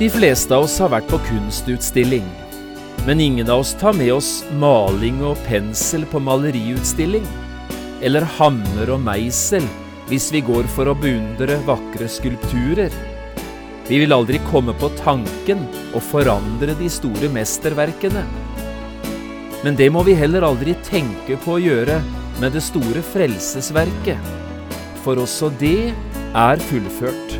De fleste av oss har vært på kunstutstilling. Men ingen av oss tar med oss maling og pensel på maleriutstilling. Eller hammer og meisel hvis vi går for å beundre vakre skulpturer. Vi vil aldri komme på tanken å forandre de store mesterverkene. Men det må vi heller aldri tenke på å gjøre med det store frelsesverket. For også det er fullført.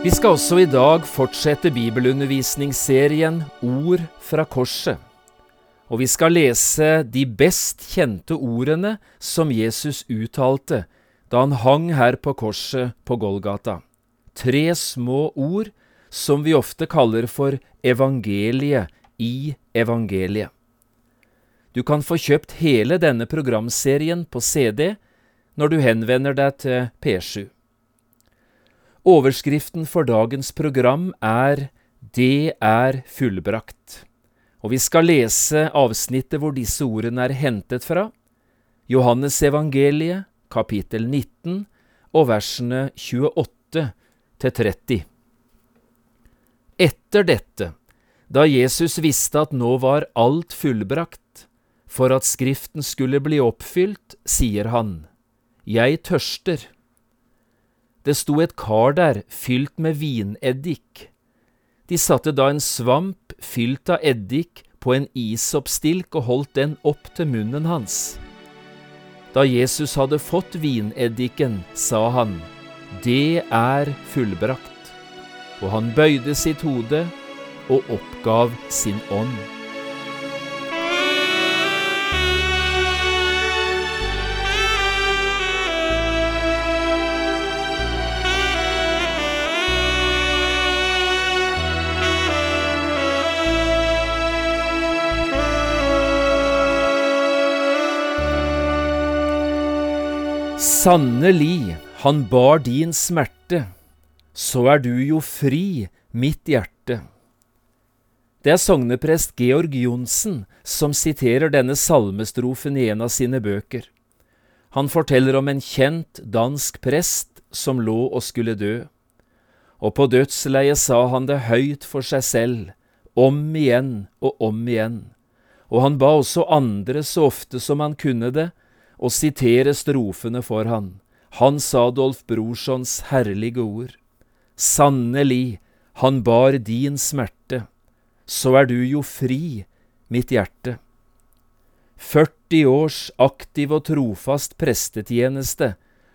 Vi skal også i dag fortsette bibelundervisningsserien Ord fra korset. Og vi skal lese de best kjente ordene som Jesus uttalte da han hang her på korset på Golgata. Tre små ord som vi ofte kaller for evangeliet i evangeliet. Du kan få kjøpt hele denne programserien på CD når du henvender deg til P7. Overskriften for dagens program er Det er fullbrakt, og vi skal lese avsnittet hvor disse ordene er hentet fra, Johannes evangeliet, kapittel 19, og versene 28 til 30. Etter dette, da Jesus visste at nå var alt fullbrakt, for at Skriften skulle bli oppfylt, sier han, Jeg tørster. Det sto et kar der fylt med vineddik. De satte da en svamp fylt av eddik på en isoppstilk og holdt den opp til munnen hans. Da Jesus hadde fått vineddiken, sa han, Det er fullbrakt. Og han bøyde sitt hode og oppgav sin ånd. Sannelig, han bar din smerte, så er du jo fri, mitt hjerte. Det er sogneprest Georg Johnsen som siterer denne salmestrofen i en av sine bøker. Han forteller om en kjent dansk prest som lå og skulle dø. Og på dødsleiet sa han det høyt for seg selv, om igjen og om igjen, og han ba også andre så ofte som han kunne det, og sitere strofene for han, Hans Adolf Brorsons herlige ord. Sannelig, han bar din smerte, så er du jo fri, mitt hjerte. 40 års aktiv og trofast prestetjeneste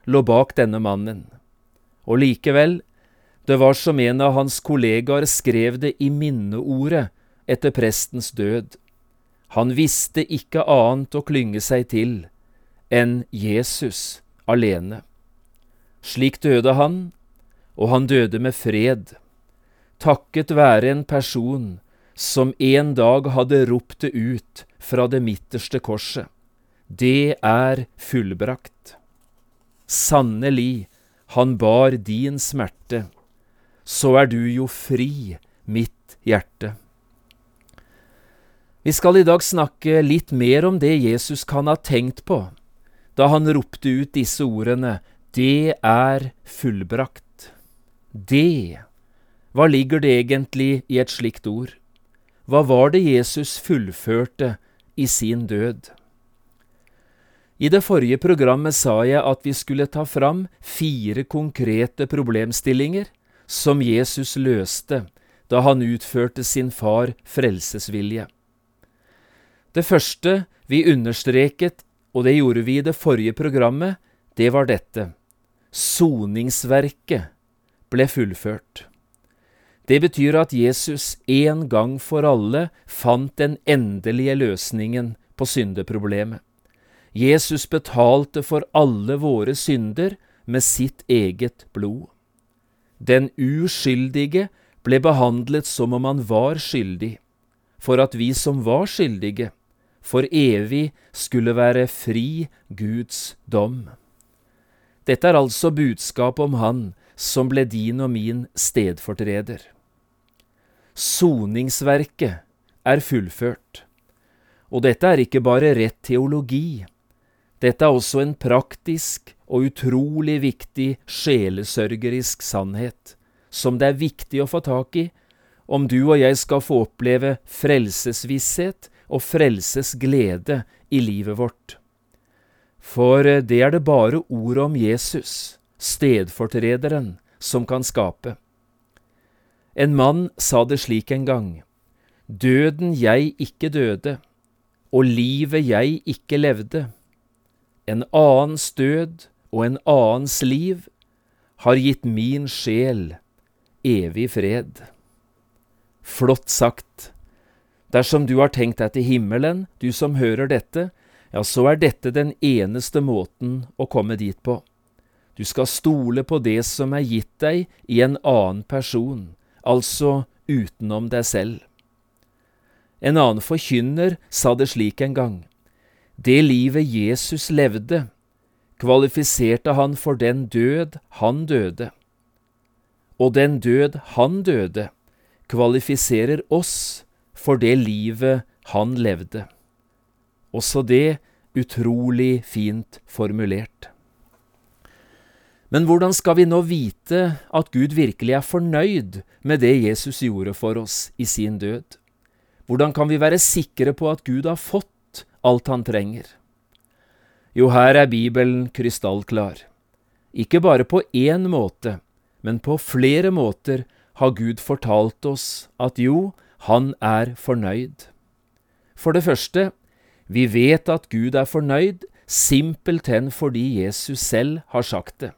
lå bak denne mannen, og likevel, det var som en av hans kollegaer skrev det i minneordet etter prestens død. Han visste ikke annet å klynge seg til enn Jesus alene. Slik døde han, og han døde med fred, takket være en person som en dag hadde ropt det ut fra det midterste korset. Det er fullbrakt. Sannelig, han bar din smerte, så er du jo fri, mitt hjerte. Vi skal i dag snakke litt mer om det Jesus kan ha tenkt på da han ropte ut disse ordene Det er fullbrakt. Det, hva ligger det egentlig i et slikt ord? Hva var det Jesus fullførte i sin død? I det forrige programmet sa jeg at vi skulle ta fram fire konkrete problemstillinger som Jesus løste da han utførte sin far frelsesvilje. Det første vi understreket og det gjorde vi i det forrige programmet, det var dette. Soningsverket ble fullført. Det betyr at Jesus en gang for alle fant den endelige løsningen på syndeproblemet. Jesus betalte for alle våre synder med sitt eget blod. Den uskyldige ble behandlet som om han var skyldig, for at vi som var skyldige, for evig skulle være fri Guds dom. Dette er altså budskapet om Han som ble din og min stedfortreder. Soningsverket er fullført. Og dette er ikke bare rett teologi. Dette er også en praktisk og utrolig viktig sjelesørgerisk sannhet, som det er viktig å få tak i om du og jeg skal få oppleve frelsesvisshet og frelses glede i livet vårt. For eh, det er det bare ordet om Jesus, stedfortrederen, som kan skape. En mann sa det slik en gang, Døden jeg ikke døde, og livet jeg ikke levde, en annens død og en annens liv har gitt min sjel evig fred. Flott sagt. Dersom du har tenkt deg til himmelen, du som hører dette, ja, så er dette den eneste måten å komme dit på. Du skal stole på det som er gitt deg i en annen person, altså utenom deg selv. En annen forkynner sa det slik en gang. Det livet Jesus levde, kvalifiserte han for den død han døde. Og den død han døde, kvalifiserer oss for det livet han levde. Også det utrolig fint formulert. Men hvordan skal vi nå vite at Gud virkelig er fornøyd med det Jesus gjorde for oss i sin død? Hvordan kan vi være sikre på at Gud har fått alt han trenger? Jo, her er Bibelen krystallklar. Ikke bare på én måte, men på flere måter har Gud fortalt oss at jo, han er fornøyd. For det første, vi vet at Gud er fornøyd simpelthen fordi Jesus selv har sagt det.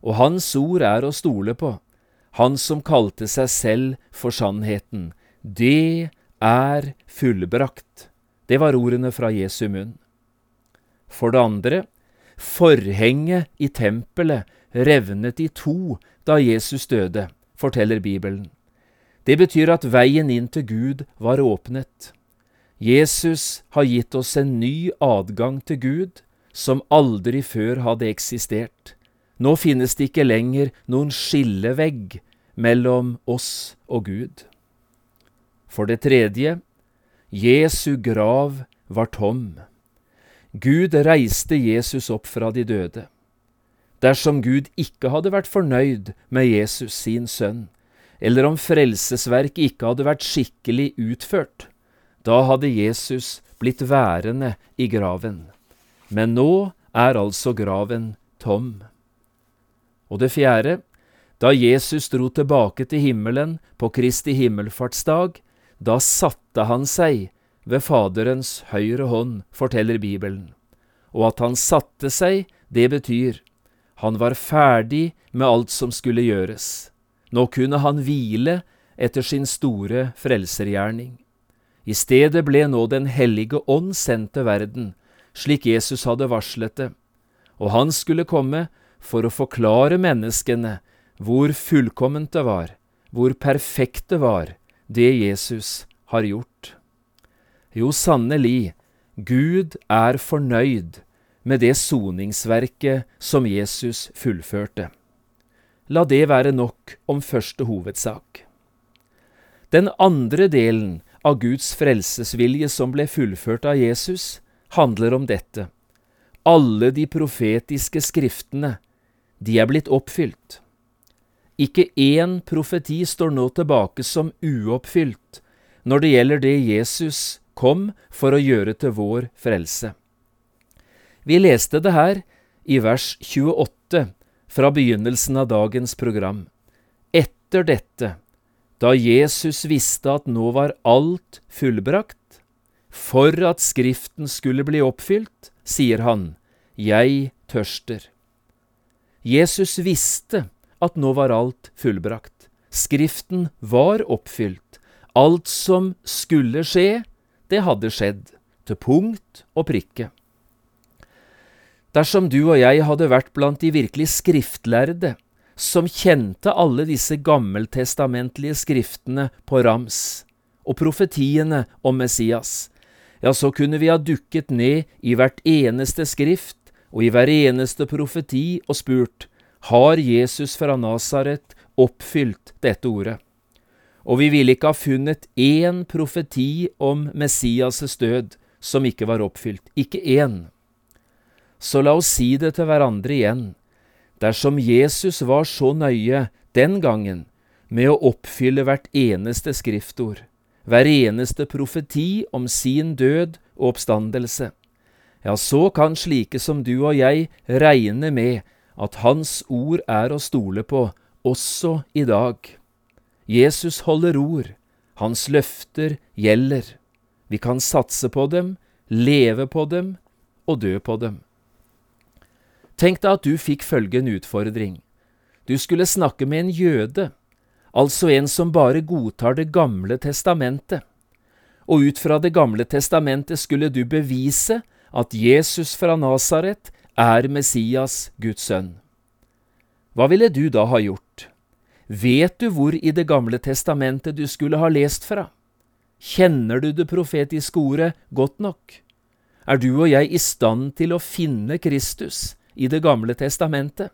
Og Hans ord er å stole på, Han som kalte seg selv for sannheten. Det er fullbrakt. Det var ordene fra Jesu munn. For det andre, forhenget i tempelet revnet i to da Jesus døde, forteller Bibelen. Det betyr at veien inn til Gud var åpnet. Jesus har gitt oss en ny adgang til Gud som aldri før hadde eksistert. Nå finnes det ikke lenger noen skillevegg mellom oss og Gud. For det tredje, Jesu grav var tom. Gud reiste Jesus opp fra de døde. Dersom Gud ikke hadde vært fornøyd med Jesus, sin sønn, eller om frelsesverket ikke hadde vært skikkelig utført, da hadde Jesus blitt værende i graven. Men nå er altså graven tom. Og det fjerde, da Jesus dro tilbake til himmelen på Kristi himmelfartsdag, da satte han seg ved Faderens høyre hånd, forteller Bibelen. Og at han satte seg, det betyr han var ferdig med alt som skulle gjøres. Nå kunne han hvile etter sin store frelsergjerning. I stedet ble nå Den hellige ånd sendt til verden, slik Jesus hadde varslet det, og han skulle komme for å forklare menneskene hvor fullkomment det var, hvor perfekt det var, det Jesus har gjort. Jo, sannelig, Gud er fornøyd med det soningsverket som Jesus fullførte. La det være nok om første hovedsak. Den andre delen av Guds frelsesvilje som ble fullført av Jesus, handler om dette. Alle de profetiske skriftene, de er blitt oppfylt. Ikke én profeti står nå tilbake som uoppfylt når det gjelder det Jesus kom for å gjøre til vår frelse. Vi leste det her i vers 28 fra begynnelsen av dagens program. Etter dette da Jesus visste at nå var alt fullbrakt, for at Skriften skulle bli oppfylt, sier han, Jeg tørster. Jesus visste at nå var alt fullbrakt. Skriften var oppfylt. Alt som skulle skje, det hadde skjedd, til punkt og prikke. Dersom du og jeg hadde vært blant de virkelig skriftlærde, som kjente alle disse gammeltestamentlige skriftene på rams, og profetiene om Messias, ja, så kunne vi ha dukket ned i hvert eneste skrift og i hver eneste profeti og spurt, har Jesus fra Nasaret oppfylt dette ordet? Og vi ville ikke ha funnet én profeti om Messias' død som ikke var oppfylt, ikke én. Så la oss si det til hverandre igjen. Dersom Jesus var så nøye den gangen med å oppfylle hvert eneste skriftord, hver eneste profeti om sin død og oppstandelse, ja, så kan slike som du og jeg regne med at Hans ord er å stole på, også i dag. Jesus holder ord, hans løfter gjelder. Vi kan satse på dem, leve på dem og dø på dem. Tenk deg at du fikk følgende utfordring. Du skulle snakke med en jøde, altså en som bare godtar Det gamle testamentet. Og ut fra Det gamle testamentet skulle du bevise at Jesus fra Nasaret er Messias, Guds sønn. Hva ville du da ha gjort? Vet du hvor i Det gamle testamentet du skulle ha lest fra? Kjenner du det profetiske ordet godt nok? Er du og jeg i stand til å finne Kristus i Det gamle testamentet.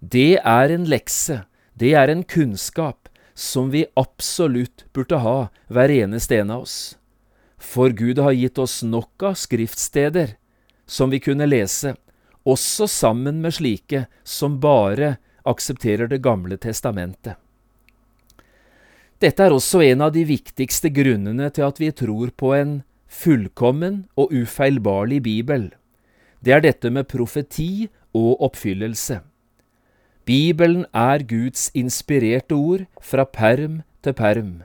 Det er en lekse, det er en kunnskap som vi absolutt burde ha, hver eneste en av oss. For Gud har gitt oss nok av skriftsteder som vi kunne lese, også sammen med slike som bare aksepterer Det gamle testamentet. Dette er også en av de viktigste grunnene til at vi tror på en fullkommen og ufeilbarlig bibel det er dette med profeti og oppfyllelse. Bibelen er Guds inspirerte ord fra perm til perm.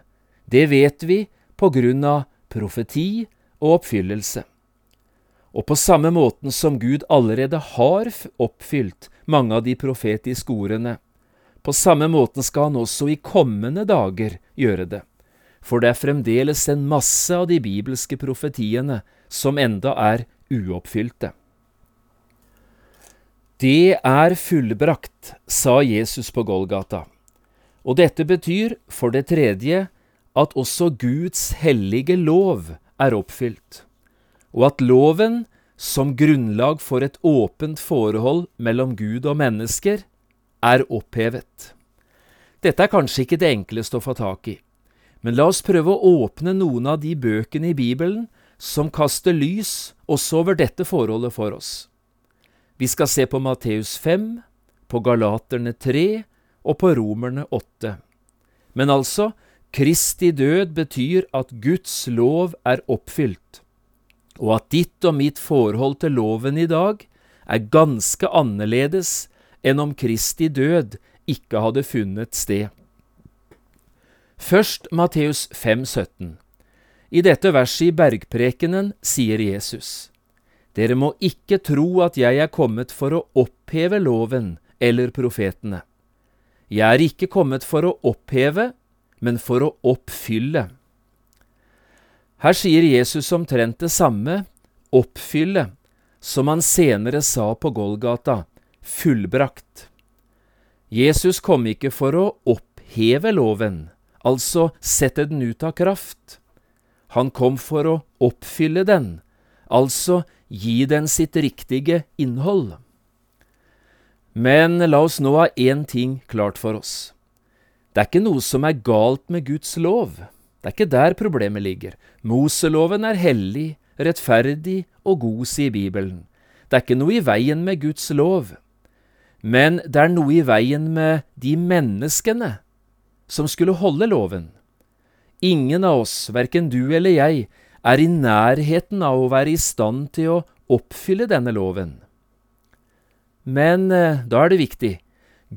Det vet vi på grunn av profeti og oppfyllelse. Og på samme måten som Gud allerede har oppfylt mange av de profetiske ordene, på samme måten skal han også i kommende dager gjøre det, for det er fremdeles en masse av de bibelske profetiene som enda er uoppfylte. Det er fullbrakt, sa Jesus på Golgata. Og dette betyr, for det tredje, at også Guds hellige lov er oppfylt, og at loven, som grunnlag for et åpent forhold mellom Gud og mennesker, er opphevet. Dette er kanskje ikke det enkleste å få tak i, men la oss prøve å åpne noen av de bøkene i Bibelen som kaster lys også over dette forholdet for oss. Vi skal se på Matteus 5, på Galaterne 3 og på Romerne 8. Men altså, Kristi død betyr at Guds lov er oppfylt, og at ditt og mitt forhold til loven i dag er ganske annerledes enn om Kristi død ikke hadde funnet sted. Først Matteus 5, 17. I dette verset i Bergprekenen sier Jesus:" Dere må ikke tro at jeg er kommet for å oppheve loven eller profetene. Jeg er ikke kommet for å oppheve, men for å oppfylle. Her sier Jesus omtrent det samme, oppfylle, som han senere sa på Golgata, fullbrakt. Jesus kom ikke for å oppheve loven, altså sette den ut av kraft. Han kom for å oppfylle den, altså gi den sitt riktige innhold. Men la oss nå ha én ting klart for oss. Det er ikke noe som er galt med Guds lov. Det er ikke der problemet ligger. Moseloven er hellig, rettferdig og god, sier Bibelen. Det er ikke noe i veien med Guds lov. Men det er noe i veien med de menneskene som skulle holde loven. Ingen av oss, verken du eller jeg, er i nærheten av å være i stand til å oppfylle denne loven. Men eh, da er det viktig,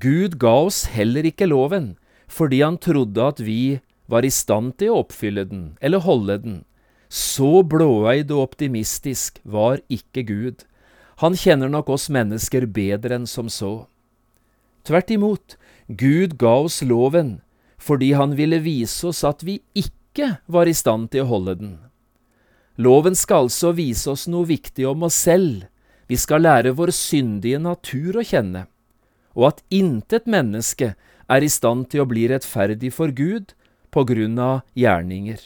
Gud ga oss heller ikke loven fordi han trodde at vi var i stand til å oppfylle den eller holde den. Så blåøyd og optimistisk var ikke Gud. han kjenner nok oss mennesker bedre enn som så. Tvert imot, Gud ga oss loven fordi han ville vise oss at vi ikke var i stand til å holde den. Loven skal altså vise oss noe viktig om oss selv, vi skal lære vår syndige natur å kjenne, og at intet menneske er i stand til å bli rettferdig for Gud på grunn av gjerninger.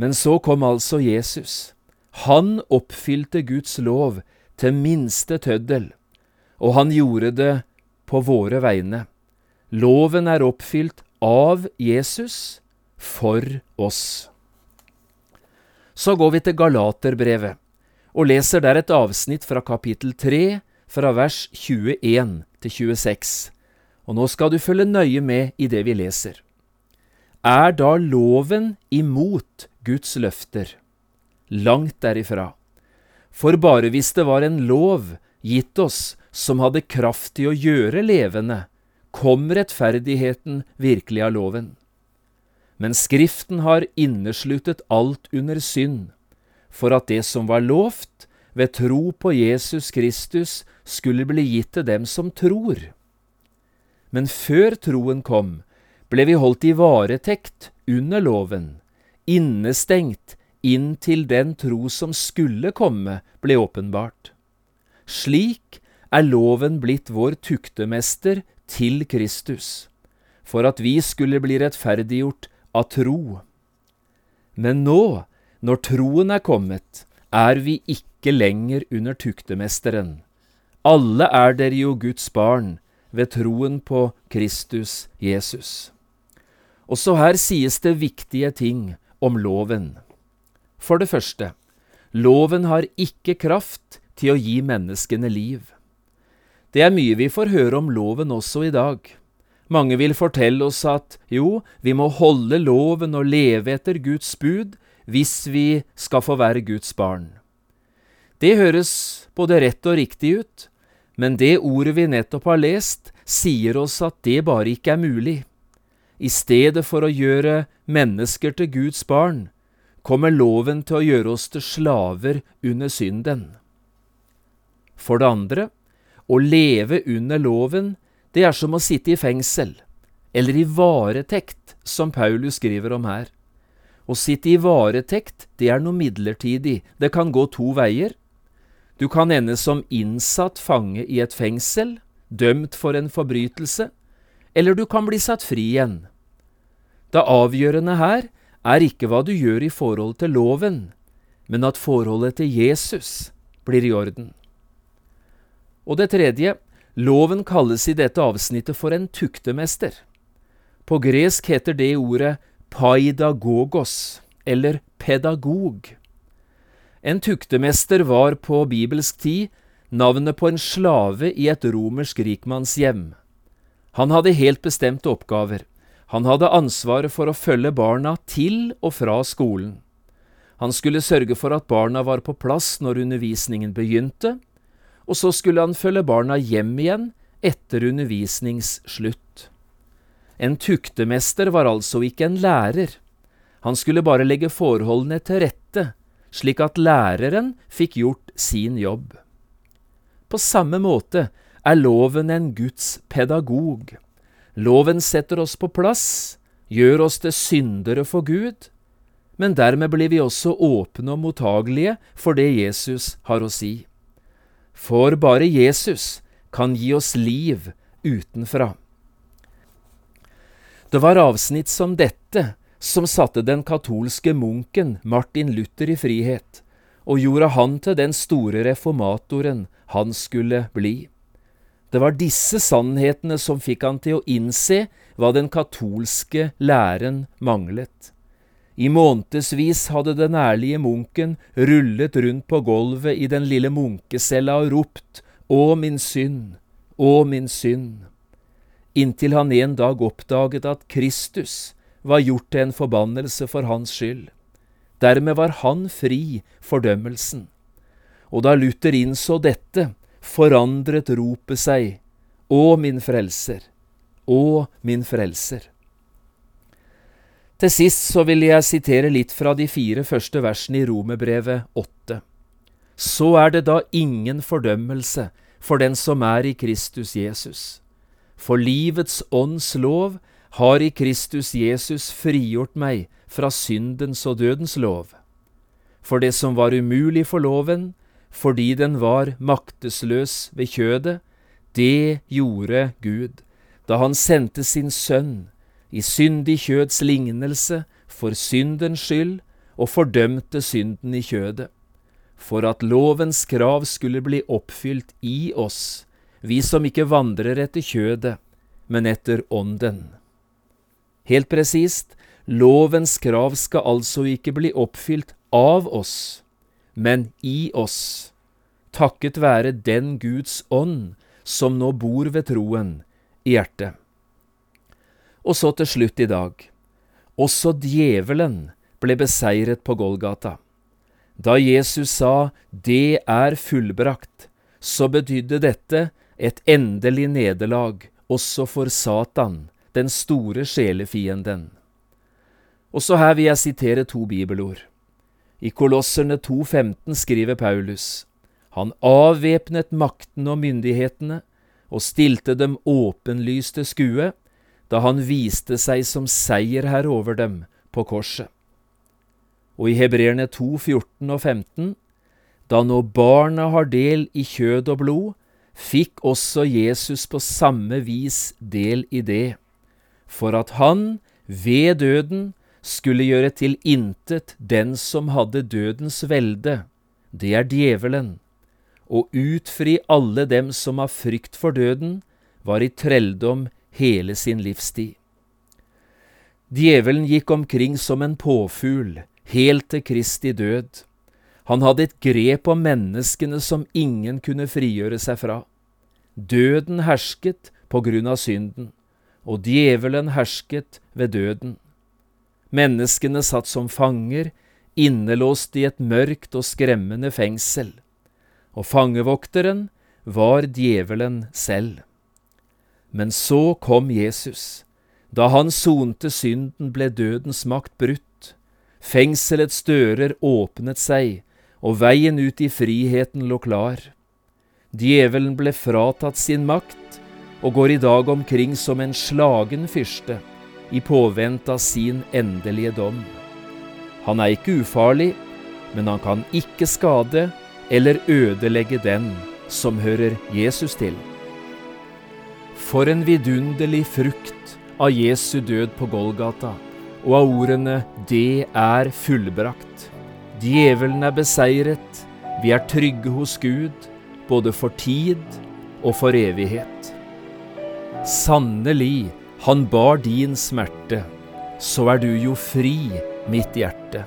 Men så kom altså Jesus. Han oppfylte Guds lov til minste tøddel, og han gjorde det på våre vegne. Loven er oppfylt av Jesus for oss. Så går vi til Galaterbrevet og leser der et avsnitt fra kapittel 3, fra vers 21 til 26. Og nå skal du følge nøye med i det vi leser. Er da loven imot Guds løfter? Langt derifra. For bare hvis det var en lov gitt oss som hadde kraft til å gjøre levende, kom rettferdigheten virkelig av loven. Men Skriften har innesluttet alt under synd, for at det som var lovt ved tro på Jesus Kristus, skulle bli gitt til dem som tror. Men før troen kom, ble vi holdt i varetekt under loven, innestengt inntil den tro som skulle komme, ble åpenbart. Slik er loven blitt vår tuktemester til Kristus, for at vi skulle bli rettferdiggjort av tro. Men nå, når troen er kommet, er vi ikke lenger under tuktemesteren. Alle er dere jo Guds barn ved troen på Kristus Jesus. Også her sies det viktige ting om loven. For det første, loven har ikke kraft til å gi menneskene liv. Det er mye vi får høre om loven også i dag. Mange vil fortelle oss at jo, vi må holde loven og leve etter Guds bud hvis vi skal få være Guds barn. Det høres både rett og riktig ut, men det ordet vi nettopp har lest, sier oss at det bare ikke er mulig. I stedet for å gjøre mennesker til Guds barn, kommer loven til å gjøre oss til slaver under synden. For det andre, å leve under loven, det er som å sitte i fengsel, eller i varetekt, som Paulus skriver om her. Å sitte i varetekt, det er noe midlertidig, det kan gå to veier. Du kan ende som innsatt fange i et fengsel, dømt for en forbrytelse, eller du kan bli satt fri igjen. Det avgjørende her er ikke hva du gjør i forhold til loven, men at forholdet til Jesus blir i orden. Og det tredje, loven kalles i dette avsnittet for en tuktemester. På gresk heter det ordet paidagogos, eller pedagog. En tuktemester var på bibelsk tid navnet på en slave i et romersk rikmannshjem. Han hadde helt bestemte oppgaver. Han hadde ansvaret for å følge barna til og fra skolen. Han skulle sørge for at barna var på plass når undervisningen begynte, og så skulle han følge barna hjem igjen etter undervisningsslutt. En tuktemester var altså ikke en lærer. Han skulle bare legge forholdene til rette, slik at læreren fikk gjort sin jobb. På samme måte er loven en Guds pedagog. Loven setter oss på plass, gjør oss til syndere for Gud, men dermed blir vi også åpne og mottagelige for det Jesus har å si. For bare Jesus kan gi oss liv utenfra. Det var avsnitt som dette som satte den katolske munken Martin Luther i frihet, og gjorde han til den store reformatoren han skulle bli. Det var disse sannhetene som fikk han til å innse hva den katolske læren manglet. I månedsvis hadde den ærlige munken rullet rundt på gulvet i den lille munkecella og ropt Å, min synd, å, min synd, inntil han en dag oppdaget at Kristus var gjort til en forbannelse for hans skyld. Dermed var han fri fordømmelsen. Og da Luther innså dette, forandret ropet seg, Å min frelser, å min frelser. Til sist så vil jeg sitere litt fra de fire første versene i Romerbrevet åtte. så er det da ingen fordømmelse for den som er i Kristus Jesus. For livets ånds lov har i Kristus Jesus frigjort meg fra syndens og dødens lov. For det som var umulig for loven, fordi den var maktesløs ved kjødet, det gjorde Gud, da han sendte sin sønn i syndig kjøds lignelse for syndens skyld og fordømte synden i kjødet, for at lovens krav skulle bli oppfylt i oss, vi som ikke vandrer etter kjødet, men etter ånden. Helt presist, lovens krav skal altså ikke bli oppfylt av oss, men i oss, takket være den Guds ånd som nå bor ved troen i hjertet. Og så til slutt i dag. Også djevelen ble beseiret på Golgata. Da Jesus sa 'det er fullbrakt', så betydde dette et endelig nederlag også for Satan, den store sjelefienden. Også her vil jeg sitere to bibelord. I Kolosserne 2,15 skriver Paulus han avvæpnet maktene og myndighetene og stilte dem åpenlyst til skue da han viste seg som seierherre over dem på korset. Og i Hebreerne 2, 14 og 15, da nå barna har del i kjød og blod, fikk også Jesus på samme vis del i det, for at han, ved døden, skulle gjøre til intet den som hadde dødens velde, det er djevelen, og utfri alle dem som av frykt for døden var i trelldom hele sin livstid. Djevelen gikk omkring som en påfugl, helt til Kristi død. Han hadde et grep om menneskene som ingen kunne frigjøre seg fra. Døden hersket på grunn av synden, og djevelen hersket ved døden. Menneskene satt som fanger, innelåst i et mørkt og skremmende fengsel og fangevokteren var djevelen selv. Men så kom Jesus. Da han sonte synden, ble dødens makt brutt. Fengselets dører åpnet seg, og veien ut i friheten lå klar. Djevelen ble fratatt sin makt og går i dag omkring som en slagen fyrste i påvente av sin endelige dom. Han er ikke ufarlig, men han kan ikke skade eller ødelegge den som hører Jesus til. For en vidunderlig frukt av Jesu død på Golgata og av ordene 'Det er fullbrakt'. Djevelen er beseiret, vi er trygge hos Gud, både for tid og for evighet. Sannelig, han bar din smerte, så er du jo fri, mitt hjerte.